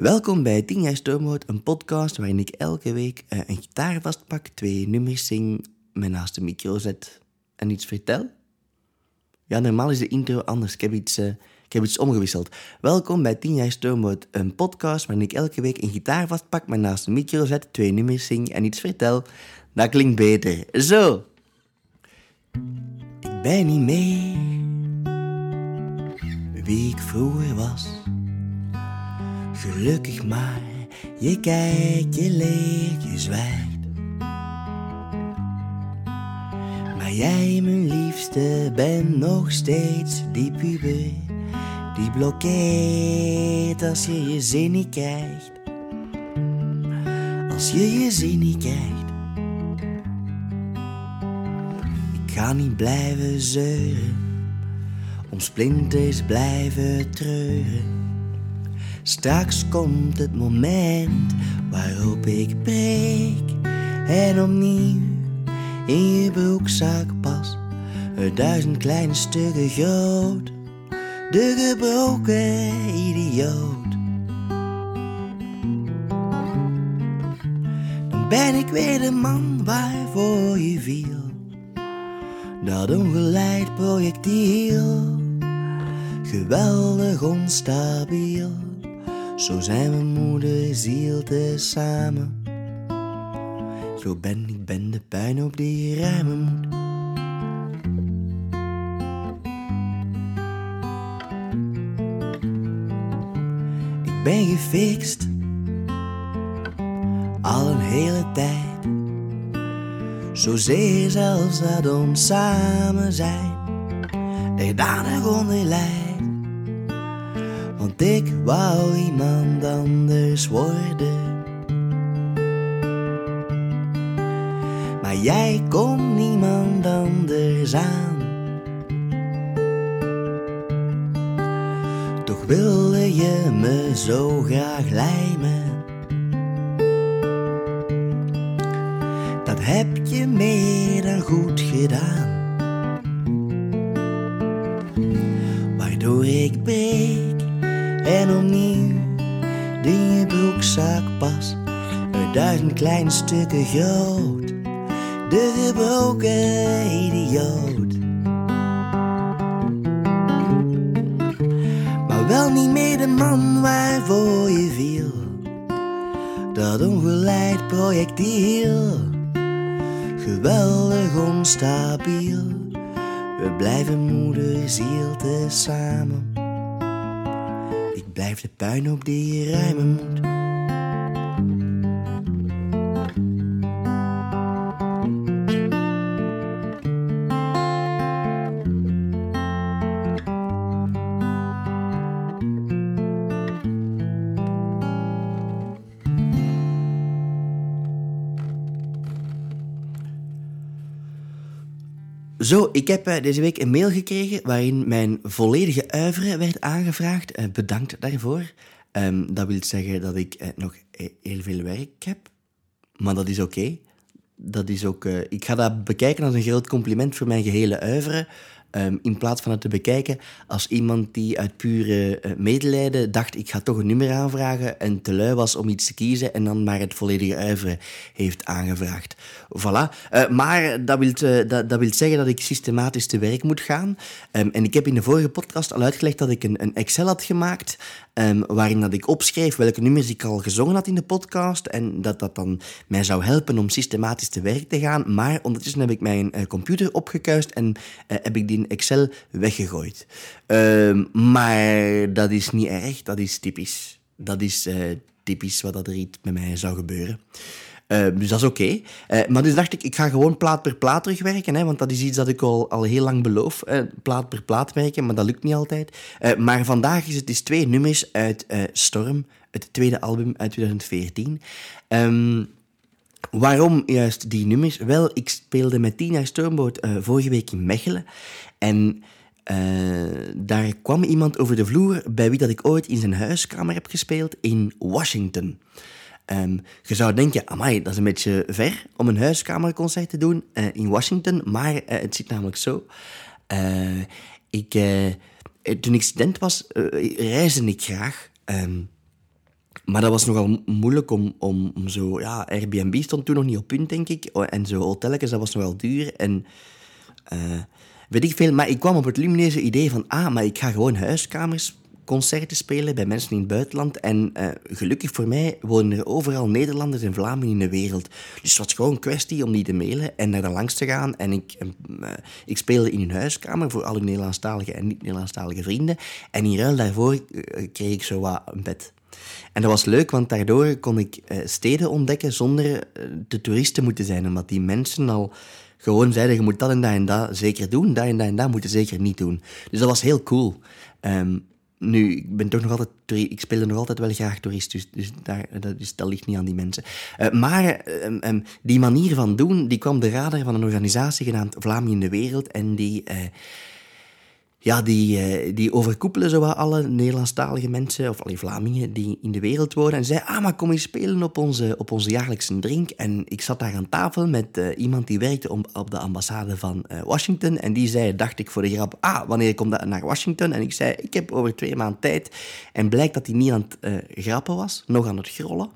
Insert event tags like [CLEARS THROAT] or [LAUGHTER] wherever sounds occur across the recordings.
Welkom bij 10 jaar Stoomhout, een podcast waarin ik elke week uh, een gitaar vastpak, twee nummers zing, me naast de micro zet en iets vertel. Ja, normaal is de intro anders. Ik heb iets, uh, ik heb iets omgewisseld. Welkom bij 10 jaar Stoomhout, een podcast waarin ik elke week een gitaar vastpak, me naast de micro zet, twee nummers zing en iets vertel. Dat klinkt beter. Zo. Ik ben niet meer wie ik vroeger was. Gelukkig maar, je kijkt, je leert, je zwijgt. Maar jij, mijn liefste, bent nog steeds die puber die blokkeert als je je zin niet krijgt. Als je je zin niet krijgt. Ik ga niet blijven zeuren, om splinters blijven treuren. Straks komt het moment waarop ik breek en opnieuw in je broekzak pas. Er duizend kleine stukken groot, de gebroken idioot. Dan ben ik weer de man waarvoor je viel. Dat ongeleid projectiel, geweldig onstabiel. Zo zijn we moeder ziel te samen. Zo ben ik ben de pijn op die je ruimen moet. Ik ben gefixt, al een hele tijd. Zozeer zelfs dat ons samen zijn er danig onder. Want ik wou iemand anders worden. Maar jij kon niemand anders aan. Toch wilde je me zo graag lijmen. Dat heb je meer dan goed gedaan. Kleine stukken groot, de gebroken idioot. Maar wel niet meer de man waarvoor je viel. Dat ongeleid projectiel, geweldig onstabiel. We blijven moeder ziel te samen. Ik blijf de puin op die je ruimen moet. Zo, ik heb uh, deze week een mail gekregen waarin mijn volledige uiveren werd aangevraagd. Uh, bedankt daarvoor. Um, dat wil zeggen dat ik uh, nog heel veel werk heb, maar dat is oké. Dat is ook, ik ga dat bekijken als een groot compliment voor mijn gehele uiveren. Um, in plaats van het te bekijken als iemand die uit pure uh, medelijden dacht: ik ga toch een nummer aanvragen. en te lui was om iets te kiezen en dan maar het volledige uiveren heeft aangevraagd. Voilà. Uh, maar dat wil, uh, dat, dat zeggen dat ik systematisch te werk moet gaan. Um, en ik heb in de vorige podcast al uitgelegd dat ik een, een Excel had gemaakt. Um, waarin dat ik opschreef welke nummers ik al gezongen had in de podcast. En dat dat dan mij zou helpen om systematisch te werk te gaan. Maar ondertussen heb ik mijn computer opgekuist en heb ik die Excel weggegooid. Uh, maar dat is niet erg, dat is typisch. Dat is uh, typisch wat er iets met mij zou gebeuren. Uh, dus dat is oké. Uh, maar dus dacht ik, ik ga gewoon plaat per plaat terugwerken. Hè, want dat is iets dat ik al, al heel lang beloof. plaat per plaat werken, maar dat lukt niet altijd. maar vandaag is het dus twee nummers uit Storm, het tweede album uit 2014. Um, Waarom juist die nummers? Wel, ik speelde met Tina Stormboot uh, vorige week in Mechelen. En uh, daar kwam iemand over de vloer bij wie dat ik ooit in zijn huiskamer heb gespeeld in Washington. Um, je zou denken, amai, dat is een beetje ver om een huiskamerconcert te doen uh, in Washington. Maar het zit namelijk zo. ik, toen ik student was, reisde ik graag. Um, Maar dat was nogal moeilijk om, om, zo... Ja, Airbnb stond toen nog niet op punt, denk ik. En zo hotelletjes, dat was nogal duur. En... eh, weet ik veel. Maar ik kwam op het lumineuze idee van... Ah, maar ik ga gewoon huiskamers concerten spelen bij mensen in het buitenland. En eh, gelukkig voor mij wonen er overal Nederlanders en Vlamingen in de wereld. Dus het was gewoon een kwestie om die te mailen en naar daar langs te gaan. En ik, eh, ik speelde in hun huiskamer voor alle Nederlandstalige en niet-Nederlandstalige vrienden. En in ruil daarvoor kreeg ik zo wat een bed. En dat was leuk, want daardoor kon ik eh, steden ontdekken zonder eh, de toerist te moeten zijn. Omdat die mensen al gewoon zeiden, je moet dat en dat en dat zeker doen. Dat en dat en dat moet je zeker niet doen. Dus dat was heel cool. Ehm, nu, ik ben toch nog altijd... Ik speelde nog altijd wel graag toerist, dus, dus, daar, dat, dus dat ligt niet aan die mensen. Eh, maar ehm, ehm, die manier van doen, die kwam de radar van een organisatie genaamd Vlamingen in de Wereld. En die... ja, die, eh, die overkoepelen zowat alle Nederlandstalige mensen, of alle Vlamingen die in de wereld wonen. En zei, ah, maar kom eens spelen op onze, op onze jaarlijkse drink. En ik zat daar aan tafel met eh, iemand die werkte op de ambassade van eh, Washington. En die zei, dacht ik voor de grap, ah, wanneer komt dat naar Washington? En ik zei, ik heb over twee maanden tijd. En blijkt dat hij niet aan het grappen was, nog aan het grollen.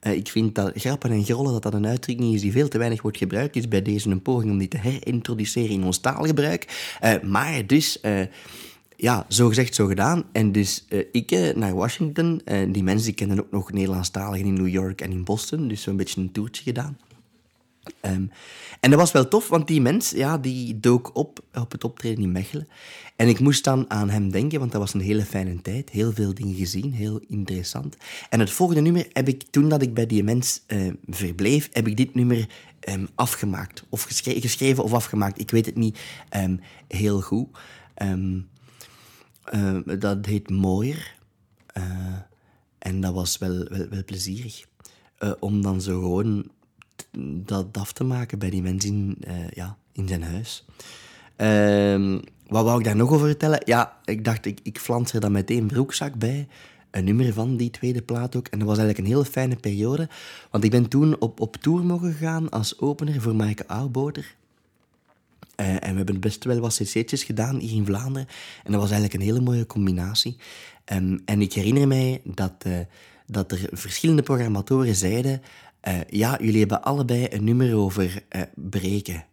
Eh, ik vind dat grappen en grollen dat dat een uitdrukking is die veel te weinig wordt gebruikt. Dus bij deze een poging om die te herintroduceren in ons taalgebruik. Eh, maar dus, ja, zo gezegd, zo gedaan. En dus ik naar Washington. Die mensen die kennen ook nog Nederlandstaligen in New York en in Boston. Dus zo'n beetje een toertje gedaan. Ehm, en dat was wel tof, want die mens ja, die dook op op het optreden in Mechelen. En ik moest dan aan hem denken, want dat was een hele fijne tijd. Heel veel dingen gezien, heel interessant. En het volgende nummer heb ik, toen dat ik bij die mens eh, verbleef, heb ik dit nummer ehm, afgemaakt. Of geschre- geschreven of afgemaakt, ik weet het niet heel goed. Eh, dat heet Mooier. Eh, en dat was wel, wel, wel plezierig. Eh, om dan zo gewoon dat af te maken bij die mensen eh, ja, in zijn huis. Ehm, wat wou ik daar nog over vertellen? Ja, ik dacht, ik, ik flans er dan meteen broekzak bij. Een nummer van die tweede plaat ook. En dat was eigenlijk een hele fijne periode. Want ik ben toen op, op tour mogen gaan als opener voor Maaike Oudboter. Eh, en we hebben best wel wat cc'tjes gedaan hier in Vlaanderen. En dat was eigenlijk een hele mooie combinatie. Ehm, en ik herinner mij dat, eh, dat er verschillende programmatoren zeiden... eh, ja, jullie hebben allebei een nummer over eh, breken.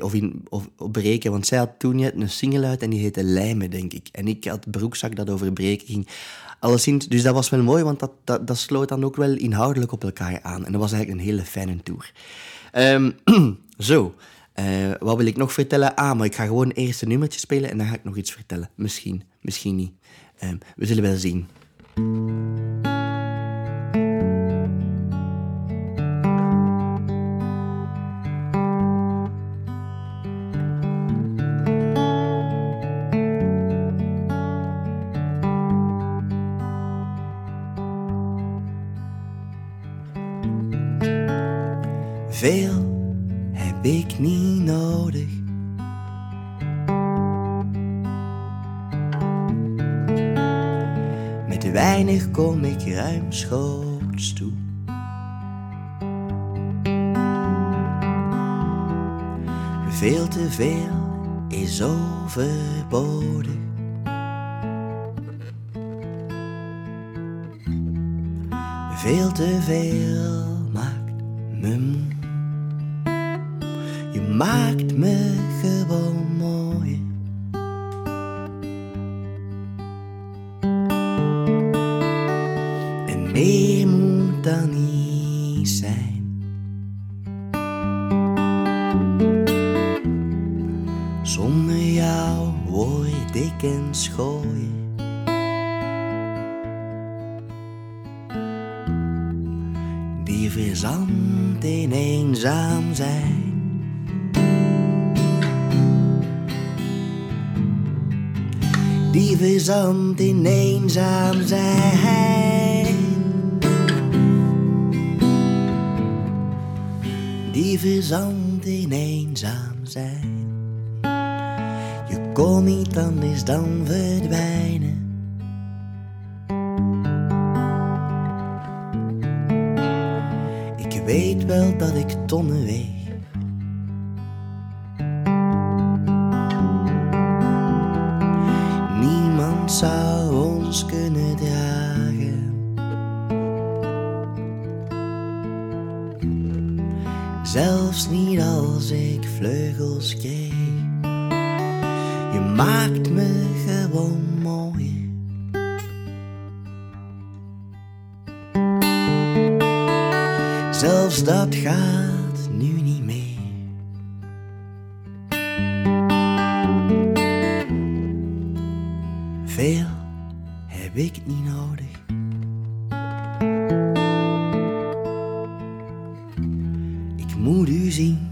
Of, in, of breken, want zij had toen net een single uit en die heette Lijmen, denk ik. En ik had broekzak dat over breken ging. Alleszins, dus dat was wel mooi, want dat, dat, dat sloot dan ook wel inhoudelijk op elkaar aan. En dat was eigenlijk een hele fijne tour. Ehm, [CLEARS THROAT] zo, eh, wat wil ik nog vertellen? Ah, maar ik ga gewoon eerst een nummertje spelen en dan ga ik nog iets vertellen. Misschien, misschien niet. Ehm, we zullen wel zien. Veel heb ik niet nodig. Weinig kom ik ruimschoots toe. Veel te veel is overbodig. Veel te veel maakt me moe. Je maakt me gewoon mooi. Die verzandt in eenzaam zijn. die verzandt in eenzaam zijn. Die verzandt in eenzaam zijn. Je kon niet anders dan verdwijnen. weet wel dat ik tonnen weeg. Niemand zou ons kunnen dragen. Zelfs niet als ik vleugels kreeg. Je maakt me gewoon mooi. Dat gaat nu niet meer. Veel heb ik niet nodig. Ik moet u zien,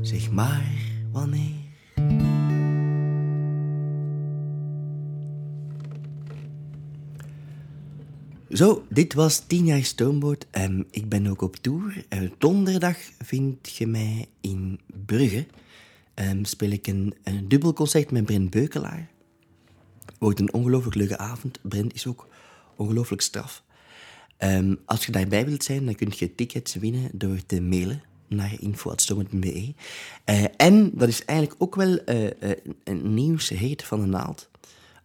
zeg maar wanneer. Zo, dit was 10 jaar Stoomboot. Ehm, ik ben ook op tour. Eh, donderdag vind je mij in Brugge. Ehm, speel ik een, dubbelconcert met Brent Beukelaar. Wordt een ongelooflijk leuke avond. Brent is ook ongelooflijk straf. Ehm, als je daarbij wilt zijn, dan kun je tickets winnen door te mailen naar info.stoomboot.be. Uh, en dat is eigenlijk ook wel uh, een nieuws heet van de naald.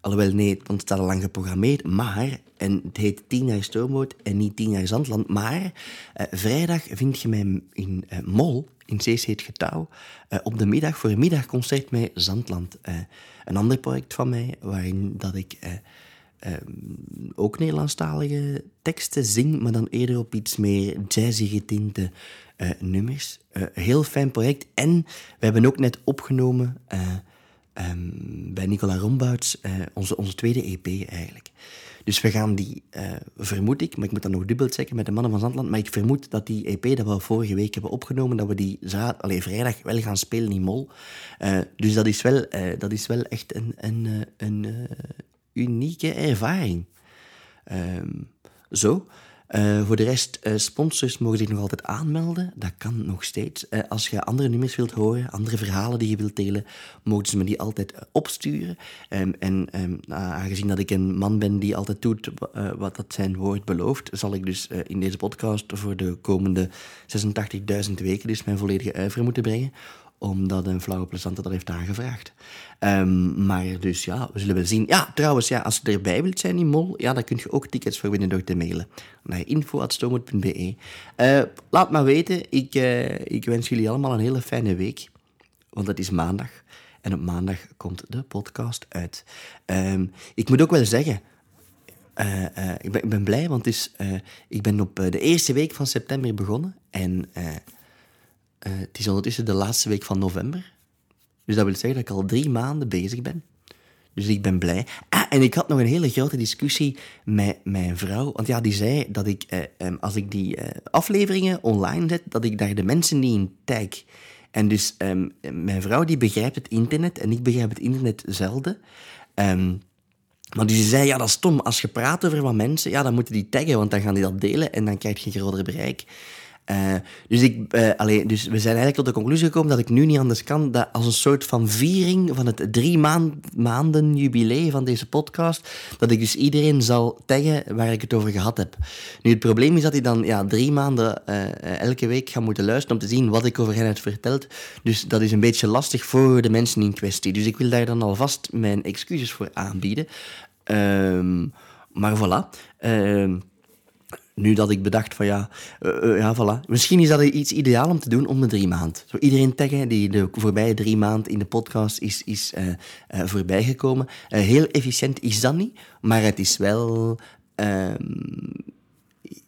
Alhoewel, nee, want het staat al lang geprogrammeerd. Maar, en het heet 10 jaar Stoomboot en niet 10 jaar Zandland. Maar uh, vrijdag vind je mij in uh, Mol, in Zees Heet Getouw, uh, op de middag voor een middagconcert met Zandland. een ander project van mij, waarin dat ik ook Nederlandstalige teksten zing, maar dan eerder op iets meer jazzy getinte nummers. heel fijn project. En we hebben ook net opgenomen... Um, bij Nicola Rombouts, uh, onze, onze tweede EP eigenlijk. Dus we gaan die, uh, vermoed ik, maar ik moet dat nog dubbel checken met de mannen van Zandland, maar ik vermoed dat die EP dat we vorige week hebben opgenomen, dat we die zaad, vrijdag wel gaan spelen in Mol. Uh, dus dat is wel, dat is wel echt een, een, een unieke ervaring. Um, zo. Uh, voor de rest, uh, sponsors mogen zich nog altijd aanmelden. Dat kan nog steeds. Uh, als je andere nummers wilt horen, andere verhalen die je wilt delen, mogen ze me die altijd opsturen. Um, en um, aangezien dat ik een man ben die altijd doet wat dat zijn woord belooft, zal ik dus in deze podcast voor de komende 86.000 weken dus mijn volledige uiver moeten brengen omdat een flauwe plezante dat heeft aangevraagd. Um, maar dus ja, we zullen wel zien. Ja, trouwens, ja, als je erbij wilt zijn in Mol, ja, dan kun je ook tickets voor winnen door te mailen naar info.stoomwoord.be. Uh, laat maar weten, ik, uh, ik wens jullie allemaal een hele fijne week, want het is maandag. En op maandag komt de podcast uit. Um, ik moet ook wel zeggen, uh, ik, ben, ik, ben, blij, want is, ik ben op de eerste week van september begonnen en... Uh, het is ondertussen de laatste week van november. Dus dat wil zeggen dat ik al drie maanden bezig ben. Dus ik ben blij. Ah, en ik had nog een hele grote discussie met mijn vrouw. Want ja, die zei dat ik, eh, als ik die eh, afleveringen online zet, dat ik daar de mensen niet in tag. En dus eh, mijn vrouw die begrijpt het internet en ik begrijp het internet zelden. Um, maar dus die zei, ja, dat is stom. Als je praat over wat mensen, ja, dan moeten die taggen, want dan gaan die dat delen en dan krijg je een groter bereik. Uh, dus, ik, uh, dus we zijn eigenlijk tot de conclusie gekomen dat ik nu niet anders kan dat als een soort van viering van het drie maand, maanden jubileum van deze podcast, dat ik dus iedereen zal taggen waar ik het over gehad heb. Nu, het probleem is dat ik dan ja, drie maanden uh, elke week ga moeten luisteren om te zien wat ik over hen heb verteld. Dus dat is een beetje lastig voor de mensen in kwestie. Dus ik wil daar dan alvast mijn excuses voor aanbieden. Um, maar voilà. Uh, nu dat ik bedacht van ja, uh, uh, ja, voilà. Misschien is dat iets ideaal om te doen om de drie maand. Zo iedereen taggen die de voorbije drie maand in de podcast is, is uh, voorbijgekomen. heel efficiënt is dat niet, maar het is wel ehm,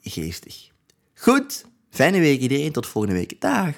geestig. Goed, fijne week iedereen, tot volgende week. Dag!